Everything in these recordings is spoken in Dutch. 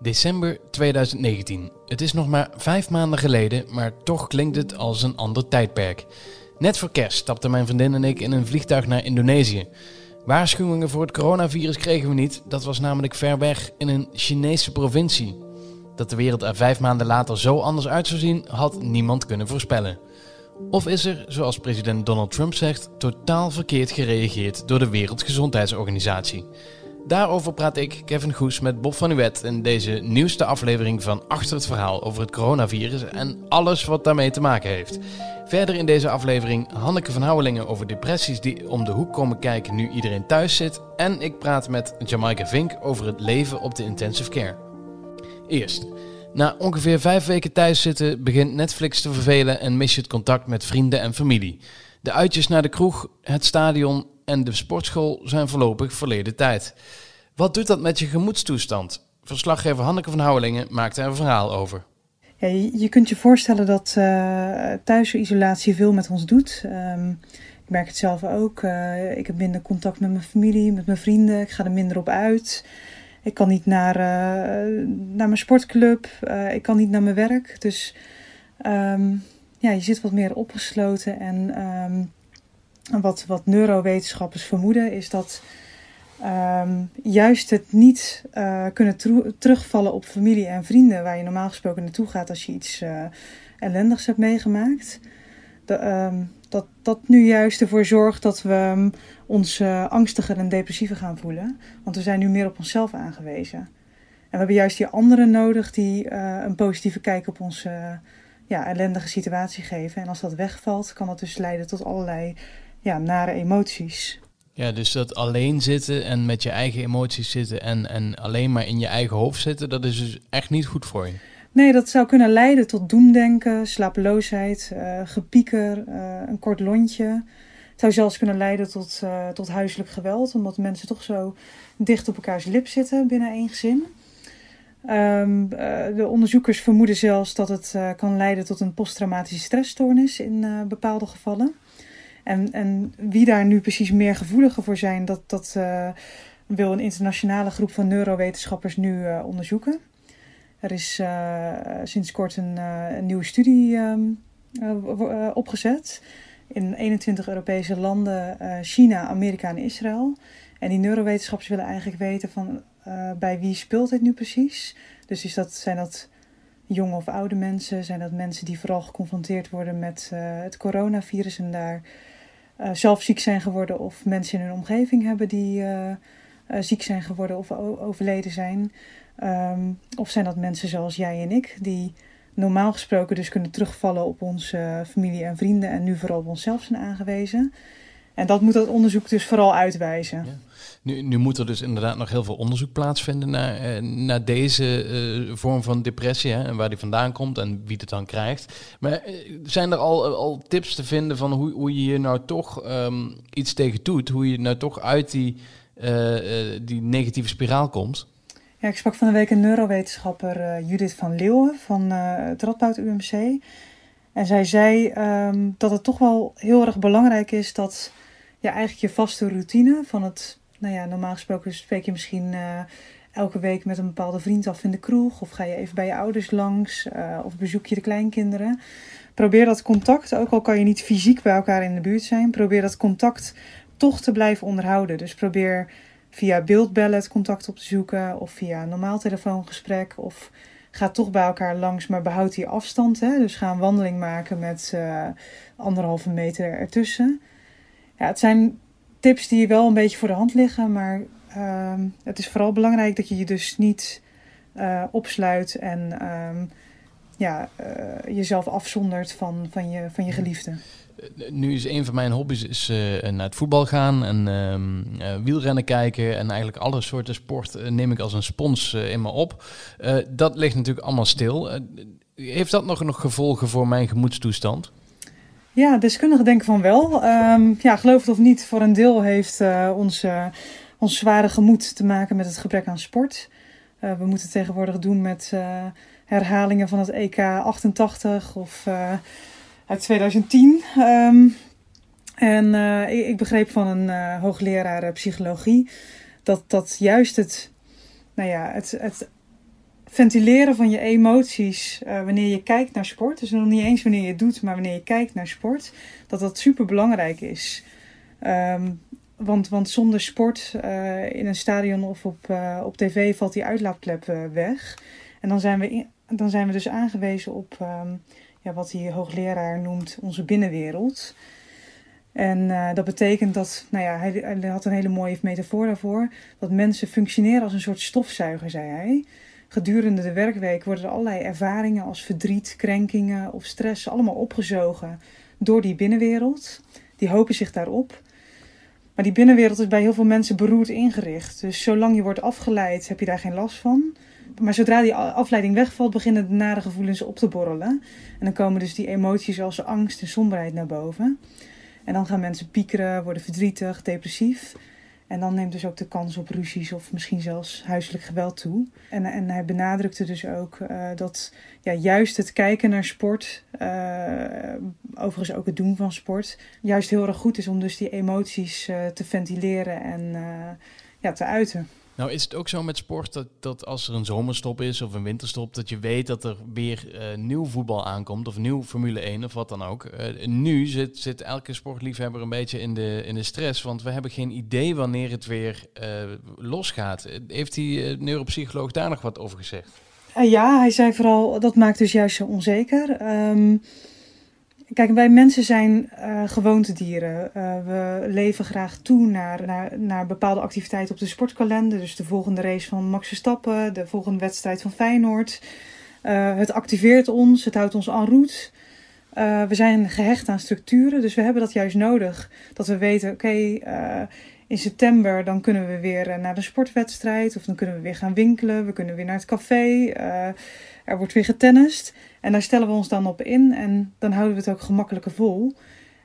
December 2019. Het is nog maar vijf maanden geleden, maar toch klinkt het als een ander tijdperk. Net voor kerst stapten mijn vriendin en ik in een vliegtuig naar Indonesië. Waarschuwingen voor het coronavirus kregen we niet, dat was namelijk ver weg in een Chinese provincie. Dat de wereld er vijf maanden later zo anders uit zou zien, had niemand kunnen voorspellen. Of is er, zoals president Donald Trump zegt, totaal verkeerd gereageerd door de Wereldgezondheidsorganisatie? Daarover praat ik, Kevin Goes, met Bob van Uwet in deze nieuwste aflevering van Achter het Verhaal over het coronavirus en alles wat daarmee te maken heeft. Verder in deze aflevering Hanneke van Houwelingen over depressies die om de hoek komen kijken nu iedereen thuis zit. En ik praat met Jamaica Vink over het leven op de intensive care. Eerst. Na ongeveer vijf weken thuis zitten begint Netflix te vervelen en mis je het contact met vrienden en familie. De uitjes naar de kroeg, het stadion en de sportschool zijn voorlopig verleden tijd. Wat doet dat met je gemoedstoestand? Verslaggever Hanneke van Houwelingen maakt er een verhaal over. Ja, je, kunt je voorstellen dat uh, thuisisolatie veel met ons doet. Um, ik merk het zelf ook. Uh, ik heb minder contact met mijn familie, met mijn vrienden. Ik ga er minder op uit. Ik kan niet naar, uh, naar mijn sportclub. ik kan niet naar mijn werk. Dus um, ja, je zit wat meer opgesloten. En um, wat, wat neurowetenschappers vermoeden is dat um, juist het niet uh, kunnen terugvallen op familie en vrienden, waar je normaal gesproken naartoe gaat als je iets uh, ellendigs hebt meegemaakt. De, um, dat dat nu juist ervoor zorgt dat we um, ons uh, angstiger en depressiever gaan voelen. Want we zijn nu meer op onszelf aangewezen. En we hebben juist die anderen nodig die een positieve kijk op onze ja, ellendige situatie geven. En als dat wegvalt, kan dat dus leiden tot allerlei ja, nare emoties. Ja, dus dat alleen zitten en met je eigen emoties zitten en, en alleen maar in je eigen hoofd zitten, dat is dus echt niet goed voor je. Nee, dat zou kunnen leiden tot doemdenken, slapeloosheid, uh, gepieker, uh, een kort lontje. Het zou zelfs kunnen leiden tot, uh, tot huiselijk geweld, omdat mensen toch zo dicht op elkaars lip zitten binnen één gezin. Um, de onderzoekers vermoeden zelfs dat het kan leiden tot een posttraumatische stressstoornis in bepaalde gevallen. En, en wie daar nu precies meer gevoeliger voor zijn, dat, dat uh, wil een internationale groep van neurowetenschappers nu uh, onderzoeken. Er is uh, sinds kort een, een nieuwe studie um, opgezet in 21 Europese landen, China, Amerika en Israël. En die neurowetenschappers willen eigenlijk weten van bij wie speelt dit nu precies. Dus is dat, zijn dat jonge of oude mensen? Zijn dat mensen die vooral geconfronteerd worden met het coronavirus en daar uh, zelf ziek zijn geworden of mensen in hun omgeving hebben die uh, uh, ziek zijn geworden of overleden zijn. Um, of zijn dat mensen zoals jij en ik, die normaal gesproken dus kunnen terugvallen op onze familie en vrienden en nu vooral op onszelf zijn aangewezen. En dat moet dat onderzoek dus vooral uitwijzen. Ja. Nu, nu moet er dus inderdaad nog heel veel onderzoek plaatsvinden naar, eh, naar deze uh, vorm van depressie hè, en waar die vandaan komt en wie het dan krijgt. Maar uh, zijn er al, al tips te vinden van hoe, hoe je hier nou toch um, iets tegen doet? Hoe je nou toch uit die, die negatieve spiraal komt? Ja, ik sprak van de week een neurowetenschapper Judith van Leeuwen van het Radboud UMC. En zij zei um, dat het toch wel heel erg belangrijk is dat ja, eigenlijk je vaste routine van het, nou ja, normaal gesproken spreek je misschien uh, elke week met een bepaalde vriend af in de kroeg, of ga je even bij je ouders langs, uh, of bezoek je de kleinkinderen. Probeer dat contact, ook al kan je niet fysiek bij elkaar in de buurt zijn, probeer dat contact toch te blijven onderhouden. Dus probeer via beeldbellen het contact op te zoeken, of via een normaal telefoongesprek, of ga toch bij elkaar langs, maar behoud die afstand. Hè? Dus ga een wandeling maken met uh, anderhalve meter ertussen ja, het zijn tips die wel een beetje voor de hand liggen, maar uh, het is vooral belangrijk dat je je dus niet uh, opsluit en uh, ja, uh, jezelf afzondert van, van, je, van je geliefde. Nu is een van mijn hobby's is, naar het voetbal gaan en ehm, wielrennen kijken en eigenlijk alle soorten sport neem ik als een spons in me op. dat ligt natuurlijk allemaal stil. heeft dat nog, nog gevolgen voor mijn gemoedstoestand? Ja, deskundigen denken van wel. Um, ja, geloof het of niet, voor een deel heeft uh, ons, uh, ons zware gemoed te maken met het gebrek aan sport. Uh, we moeten tegenwoordig doen met herhalingen van het EK 88 of uit 2010. Um, en ik, ik, begreep van een hoogleraar psychologie dat, dat juist het, nou ja, het, het ventileren van je emoties uh, wanneer je kijkt naar sport. Dus nog niet eens wanneer je het doet, maar wanneer je kijkt naar sport. Dat dat super belangrijk is. Um, want, want zonder sport uh, in een stadion of op, uh, op tv valt die uitlaatklep weg. En dan zijn we, in, dan zijn we dus aangewezen op um, ja, wat die hoogleraar noemt onze binnenwereld. En dat betekent dat, nou ja, hij, hij, had een hele mooie metafoor daarvoor. Dat mensen functioneren als een soort stofzuiger, zei hij. Gedurende de werkweek worden er allerlei ervaringen als verdriet, krenkingen of stress allemaal opgezogen door die binnenwereld. Die hopen zich daarop. Maar die binnenwereld is bij heel veel mensen beroerd ingericht. Dus zolang je wordt afgeleid, heb je daar geen last van. Maar zodra die afleiding wegvalt, beginnen de nare gevoelens op te borrelen. En dan komen dus die emoties als angst en somberheid naar boven. En dan gaan mensen piekeren, worden verdrietig, depressief. En dan neemt dus ook de kans op ruzies of misschien zelfs huiselijk geweld toe. En, en hij benadrukte dus ook uh, dat ja, juist het kijken naar sport, uh, overigens ook het doen van sport, juist heel erg goed is om dus die emoties uh, te ventileren en ja, te uiten. Nou is het ook zo met sport dat, dat als er een zomerstop is of een winterstop, dat je weet dat er weer uh, nieuw voetbal aankomt of nieuw Formule 1 of wat dan ook. Uh, nu zit, zit elke sportliefhebber een beetje in de, in de stress, want we hebben geen idee wanneer het weer uh, losgaat. Heeft die neuropsycholoog daar nog wat over gezegd? ja, hij zei vooral dat maakt dus juist zo onzeker. Um, Kijk, wij mensen zijn uh, gewoontedieren. Uh, we leven graag toe naar, naar, naar bepaalde activiteiten op de sportkalender. Dus de volgende race van Max Verstappen, de volgende wedstrijd van Feyenoord. Uh, het activeert ons, het houdt ons en route. we zijn gehecht aan structuren, dus we hebben dat juist nodig. Dat we weten, oké, in september dan kunnen we weer naar de sportwedstrijd. Of dan kunnen we weer gaan winkelen, we kunnen weer naar het café. Er wordt weer getennist. En daar stellen we ons dan op in en dan houden we het ook gemakkelijker vol.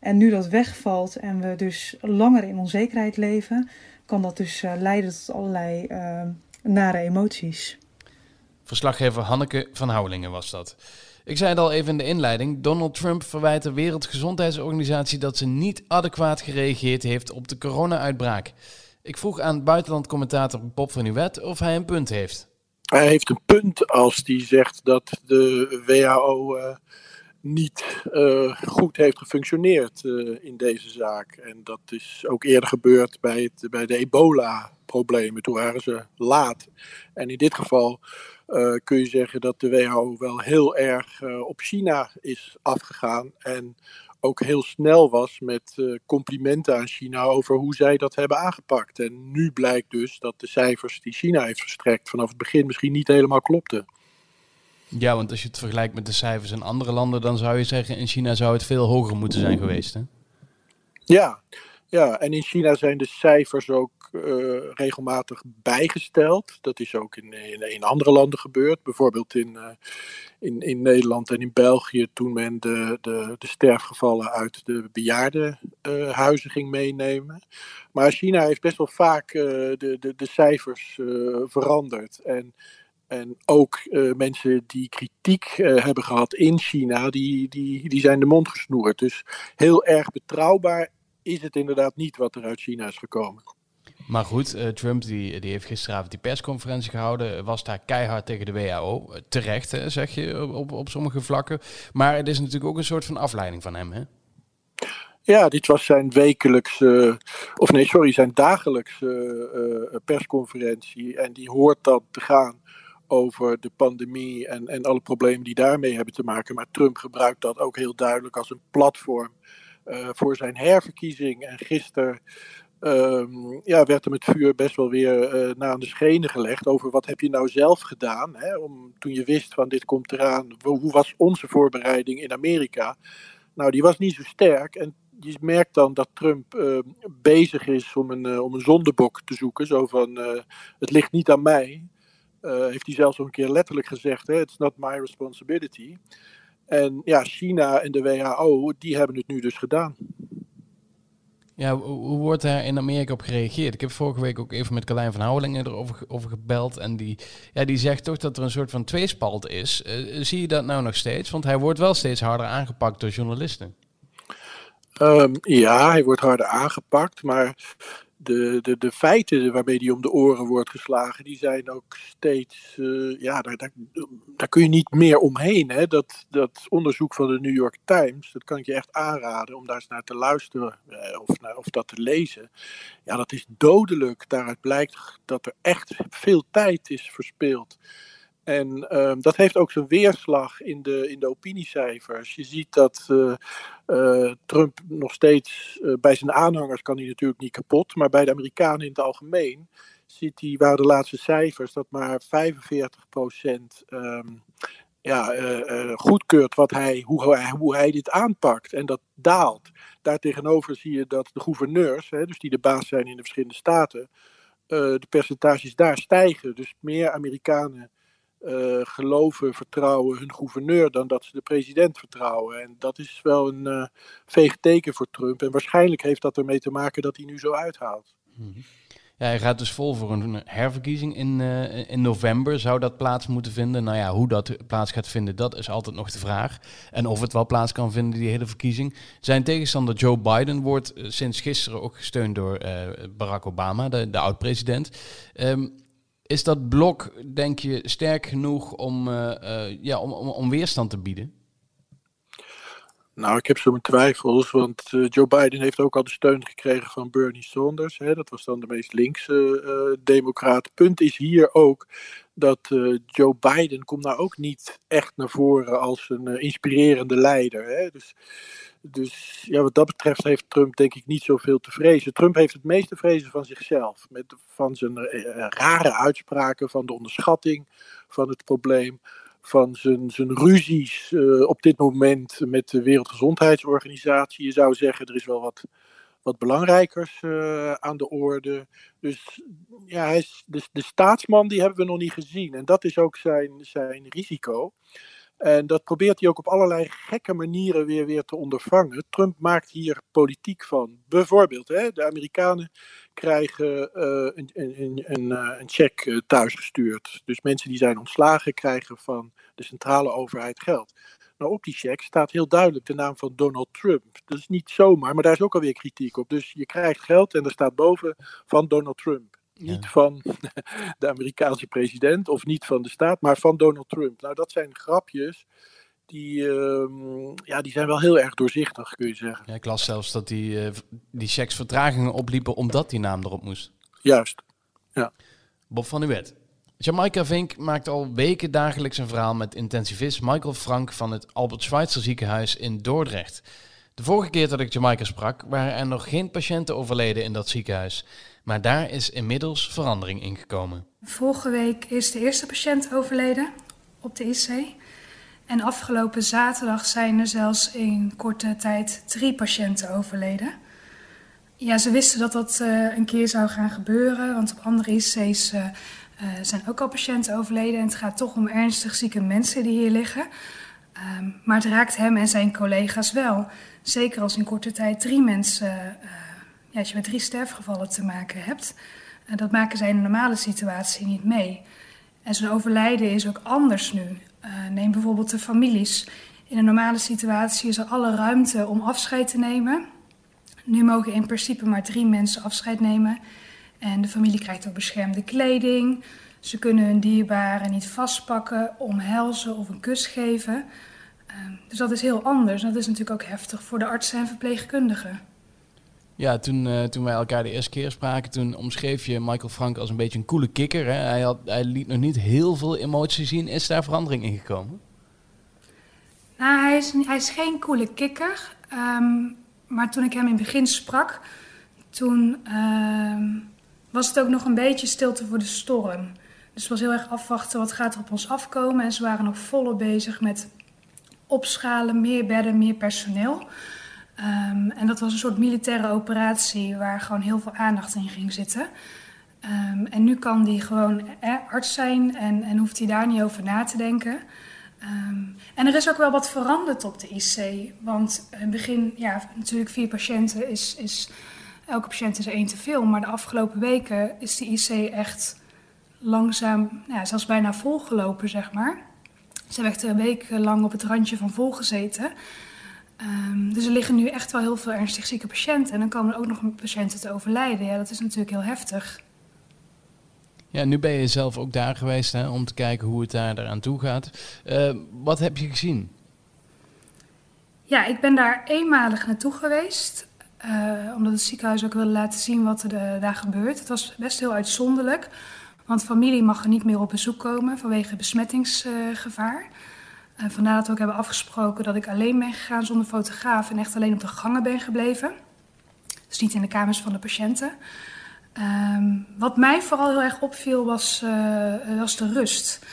En nu dat wegvalt en we dus langer in onzekerheid leven, kan dat dus uh, leiden tot allerlei uh, nare emoties. Verslaggever Hanneke van Houwelingen was dat. Ik zei het al even in de inleiding. Donald Trump verwijt de Wereldgezondheidsorganisatie dat ze niet adequaat gereageerd heeft op de corona-uitbraak. Ik vroeg aan buitenlandcommentator Bob van Uwet of hij een punt heeft. Hij heeft een punt als hij zegt dat de WHO eh, niet uh, goed heeft gefunctioneerd uh, in deze zaak. En dat is ook eerder gebeurd bij, het, bij de ebola-problemen. Toen waren ze laat. En in dit geval kun je zeggen dat de WHO wel heel erg op China is afgegaan. En ook heel snel was met uh, complimenten aan China over hoe zij dat hebben aangepakt. En nu blijkt dus dat de cijfers die China heeft verstrekt vanaf het begin misschien niet helemaal klopten. Ja, want als je het vergelijkt met de cijfers in andere landen, dan zou je zeggen in China zou het veel hoger moeten zijn geweest. Hè? Ja, ja, en in China zijn de cijfers ook uh, regelmatig bijgesteld. Dat is ook in, in, andere landen gebeurd. Bijvoorbeeld in, uh, in, in Nederland en in België toen men de, de, de sterfgevallen uit de bejaardenhuizen ging meenemen. Maar China heeft best wel vaak de, de, de cijfers veranderd. En en ook mensen die kritiek hebben gehad in China, die, die, die zijn de mond gesnoerd. Dus heel erg betrouwbaar is het inderdaad niet wat er uit China is gekomen. Maar goed, uh, Trump die, die heeft gisteravond die persconferentie gehouden. Was daar keihard tegen de WHO. Terecht, hè, zeg je, op, op sommige vlakken. Maar het is natuurlijk ook een soort van afleiding van hem, hè? Ja, dit was zijn wekelijkse, of nee, sorry, zijn dagelijkse persconferentie. En die hoort dan te gaan over de pandemie en, en alle problemen die daarmee hebben te maken. Maar Trump gebruikt dat ook heel duidelijk als een platform voor zijn herverkiezing. En gisteren um, ja, werd hem het vuur best wel weer uh, na aan de schenen gelegd over wat heb je nou zelf gedaan. Hè, om, toen je wist van dit komt eraan, hoe was onze voorbereiding in Amerika? Nou, die was niet zo sterk. En je merkt dan dat Trump uh, bezig is om een, uh, om een zondebok te zoeken. Zo van, uh, het ligt niet aan mij. heeft hij zelfs al een keer letterlijk gezegd, hè, it's not my responsibility. En ja, China en de WHO, die hebben het nu dus gedaan. Ja, hoe wordt daar in Amerika op gereageerd? Ik heb vorige week ook even met Carlijn van Houwelingen erover over gebeld. En die, ja, die zegt toch dat er een soort van tweespalt is. Uh, zie je dat nou nog steeds? Want hij wordt wel steeds harder aangepakt door journalisten. Um, ja, hij wordt harder aangepakt. Maar de, de, de feiten waarmee die om de oren wordt geslagen, die zijn ook steeds, uh, ja, daar, daar, kun je niet meer omheen. Hè? Dat, dat onderzoek van de New York Times, dat kan ik je echt aanraden om daar eens naar te luisteren uh, of, naar, of dat te lezen. Ja, dat is dodelijk. Daaruit blijkt dat er echt veel tijd is verspeeld. En uh, dat heeft ook zijn weerslag in de, in de opiniecijfers. Je ziet dat uh, uh, Trump nog steeds uh, bij zijn aanhangers kan hij natuurlijk niet kapot, maar bij de Amerikanen in het algemeen ziet hij, waren de laatste cijfers, dat maar 45 procent um, ja, goedkeurt wat hij, hoe, hij, hoe hij dit aanpakt. En dat daalt. Daartegenover zie je dat de gouverneurs, hè, dus die de baas zijn in de verschillende staten, de percentages daar stijgen. Dus meer Amerikanen uh, geloven, vertrouwen hun gouverneur dan dat ze de president vertrouwen. En dat is wel een uh, veeg teken voor Trump. En waarschijnlijk heeft dat ermee te maken dat hij nu zo uithaalt. Mhm. Ja, hij gaat dus vol voor een herverkiezing in, uh, in november. Zou dat plaats moeten vinden? Nou ja, hoe dat plaats gaat vinden, dat is altijd nog de vraag. En of het wel plaats kan vinden, die hele verkiezing. Zijn tegenstander Joe Biden wordt sinds gisteren ook gesteund door Barack Obama, de, de oud-president. Um, is dat blok, denk je, sterk genoeg om, uh, uh, ja, om, om, om, weerstand te bieden? Nou, ik heb zo mijn twijfels, want uh, Joe Biden heeft ook al de steun gekregen van Bernie Sanders. Hè, dat was dan de meest linkse democraat. Punt is hier ook dat Joe Biden komt nou ook niet echt naar voren als een inspirerende leider. Hè. Dus dus ja, wat dat betreft heeft Trump denk ik niet zoveel te vrezen. Trump heeft het meeste vrezen van zichzelf. Met, van zijn uh, rare uitspraken, van de onderschatting van het probleem. Van zijn, zijn ruzies op dit moment met de Wereldgezondheidsorganisatie. Je zou zeggen, er is wel wat, wat belangrijkers uh, aan de orde. Dus ja, hij is, de, staatsman die hebben we nog niet gezien. En dat is ook zijn, zijn risico. En dat probeert hij ook op allerlei gekke manieren weer, weer te ondervangen. Trump maakt hier politiek van. Bijvoorbeeld, hè, de Amerikanen krijgen uh, een, een, een, een check uh, thuisgestuurd. Dus mensen die zijn ontslagen krijgen van de centrale overheid geld. Nou, op die check staat heel duidelijk de naam van Donald Trump. Dat is niet zomaar, maar daar is ook alweer kritiek op. Dus je krijgt geld en er staat boven van Donald Trump. Niet van de Amerikaanse president of niet van de staat, maar van Donald Trump. Nou, dat zijn grapjes die, uh, ja, die zijn wel heel erg doorzichtig, kun je zeggen. Ja, ik las zelfs dat die, uh, die checks vertragingen opliepen omdat die naam erop moest. Juist, ja. Bob van Uwet. Jamaica Vink maakt al weken dagelijks een verhaal met intensivist Michael Frank van het Albert Schweitzer ziekenhuis in Dordrecht. De vorige keer dat ik Jamaica sprak, waren er nog geen patiënten overleden in dat ziekenhuis. Maar daar is inmiddels verandering in gekomen. Vorige week is de eerste patiënt overleden op de IC. En afgelopen zaterdag zijn er zelfs in korte tijd drie patiënten overleden. Ja, ze wisten dat dat uh, een keer zou gaan gebeuren, want op andere IC's uh, uh, zijn ook al patiënten overleden. En het gaat toch om ernstig zieke mensen die hier liggen. Um, maar het raakt hem en zijn collega's wel. Zeker als in korte tijd drie mensen ja, als je met drie sterfgevallen te maken hebt, uh, dat maken zij in een normale situatie niet mee. En zo'n overlijden is ook anders nu. Neem bijvoorbeeld de families. In een normale situatie is er alle ruimte om afscheid te nemen. Nu mogen in principe maar drie mensen afscheid nemen. En de familie krijgt ook beschermde kleding. Ze kunnen hun dierbaren niet vastpakken, omhelzen of een kus geven. Uh, dus dat is heel anders. Dat is natuurlijk ook heftig voor de artsen en verpleegkundigen. Ja, toen, uh, toen wij elkaar de eerste keer spraken, toen omschreef je Michael Frank als een beetje een coole kikker. Hè? Hij, had, hij liet nog niet heel veel emotie zien. Is daar verandering in gekomen? Nou, hij is, hij is geen coole kikker. Um, maar toen ik hem in het begin sprak, toen um, was het ook nog een beetje stilte voor de storm. Dus het was heel erg afwachten wat gaat er op ons afkomen. En ze waren nog volop bezig met opschalen, meer bedden, meer personeel. Um, en dat was een soort militaire operatie waar gewoon heel veel aandacht in ging zitten. Um, en nu kan die gewoon eh, arts zijn en, en hoeft hij daar niet over na te denken. Um, en er is ook wel wat veranderd op de IC. Want in het begin, ja, natuurlijk vier patiënten is, is elke patiënt is er één te veel. Maar de afgelopen weken is de IC echt langzaam, ja, zelfs bijna volgelopen, zeg maar. Ze hebben echt een week lang op het randje van vol gezeten. Ehm, dus er liggen nu echt wel heel veel ernstig zieke patiënten. En dan komen er ook nog patiënten te overlijden. Ja, dat is natuurlijk heel heftig. Ja, nu ben je zelf ook daar geweest hè, om te kijken hoe het daar eraan toe gaat. Uh, wat heb je gezien? Ja, ik ben daar eenmalig naartoe geweest. Uh, omdat het ziekenhuis ook wilde laten zien wat er daar gebeurt. Het was best heel uitzonderlijk. Want familie mag er niet meer op bezoek komen vanwege besmettingsgevaar. Uh, vandaar dat we ook hebben afgesproken dat ik alleen ben gegaan zonder fotograaf en echt alleen op de gangen ben gebleven. Dus niet in de kamers van de patiënten. Um, wat mij vooral heel erg opviel was, was de rust.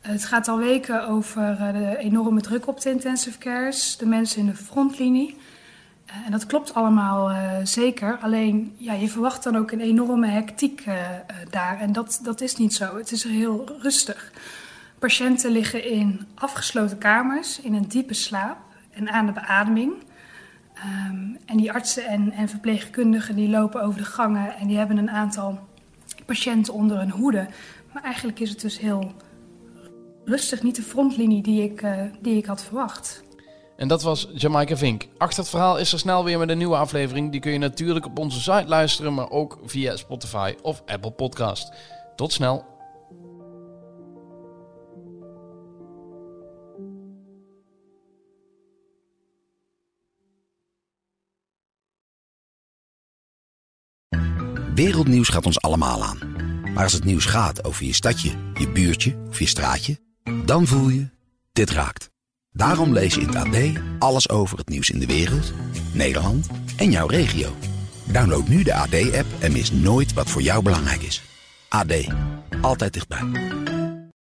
Het gaat al weken over de enorme druk op de intensive cares, de mensen in de frontlinie. En dat klopt allemaal uh, zeker. Alleen ja, je verwacht dan ook een enorme hectiek uh, daar. En dat, dat is niet zo. Het is heel rustig. Patiënten liggen in afgesloten kamers, in een diepe slaap en aan de beademing. Um, en die artsen en, en verpleegkundigen die lopen over de gangen en die hebben een aantal patiënten onder hun hoede. Maar eigenlijk is het dus heel rustig, niet de frontlinie die ik, die ik had verwacht. En dat was Jamaica Vink. Achter het verhaal is er snel weer met een nieuwe aflevering. Die kun je natuurlijk op onze site luisteren, maar ook via Spotify of Apple Podcast. Tot snel. Wereldnieuws gaat ons allemaal aan. Maar als het nieuws gaat over je stadje, je buurtje of je straatje, dan voel je, dit raakt. Daarom lees je in het AD alles over het nieuws in de wereld, Nederland en jouw regio. Download nu de AD-app en mis nooit wat voor jou belangrijk is. AD, altijd dichtbij.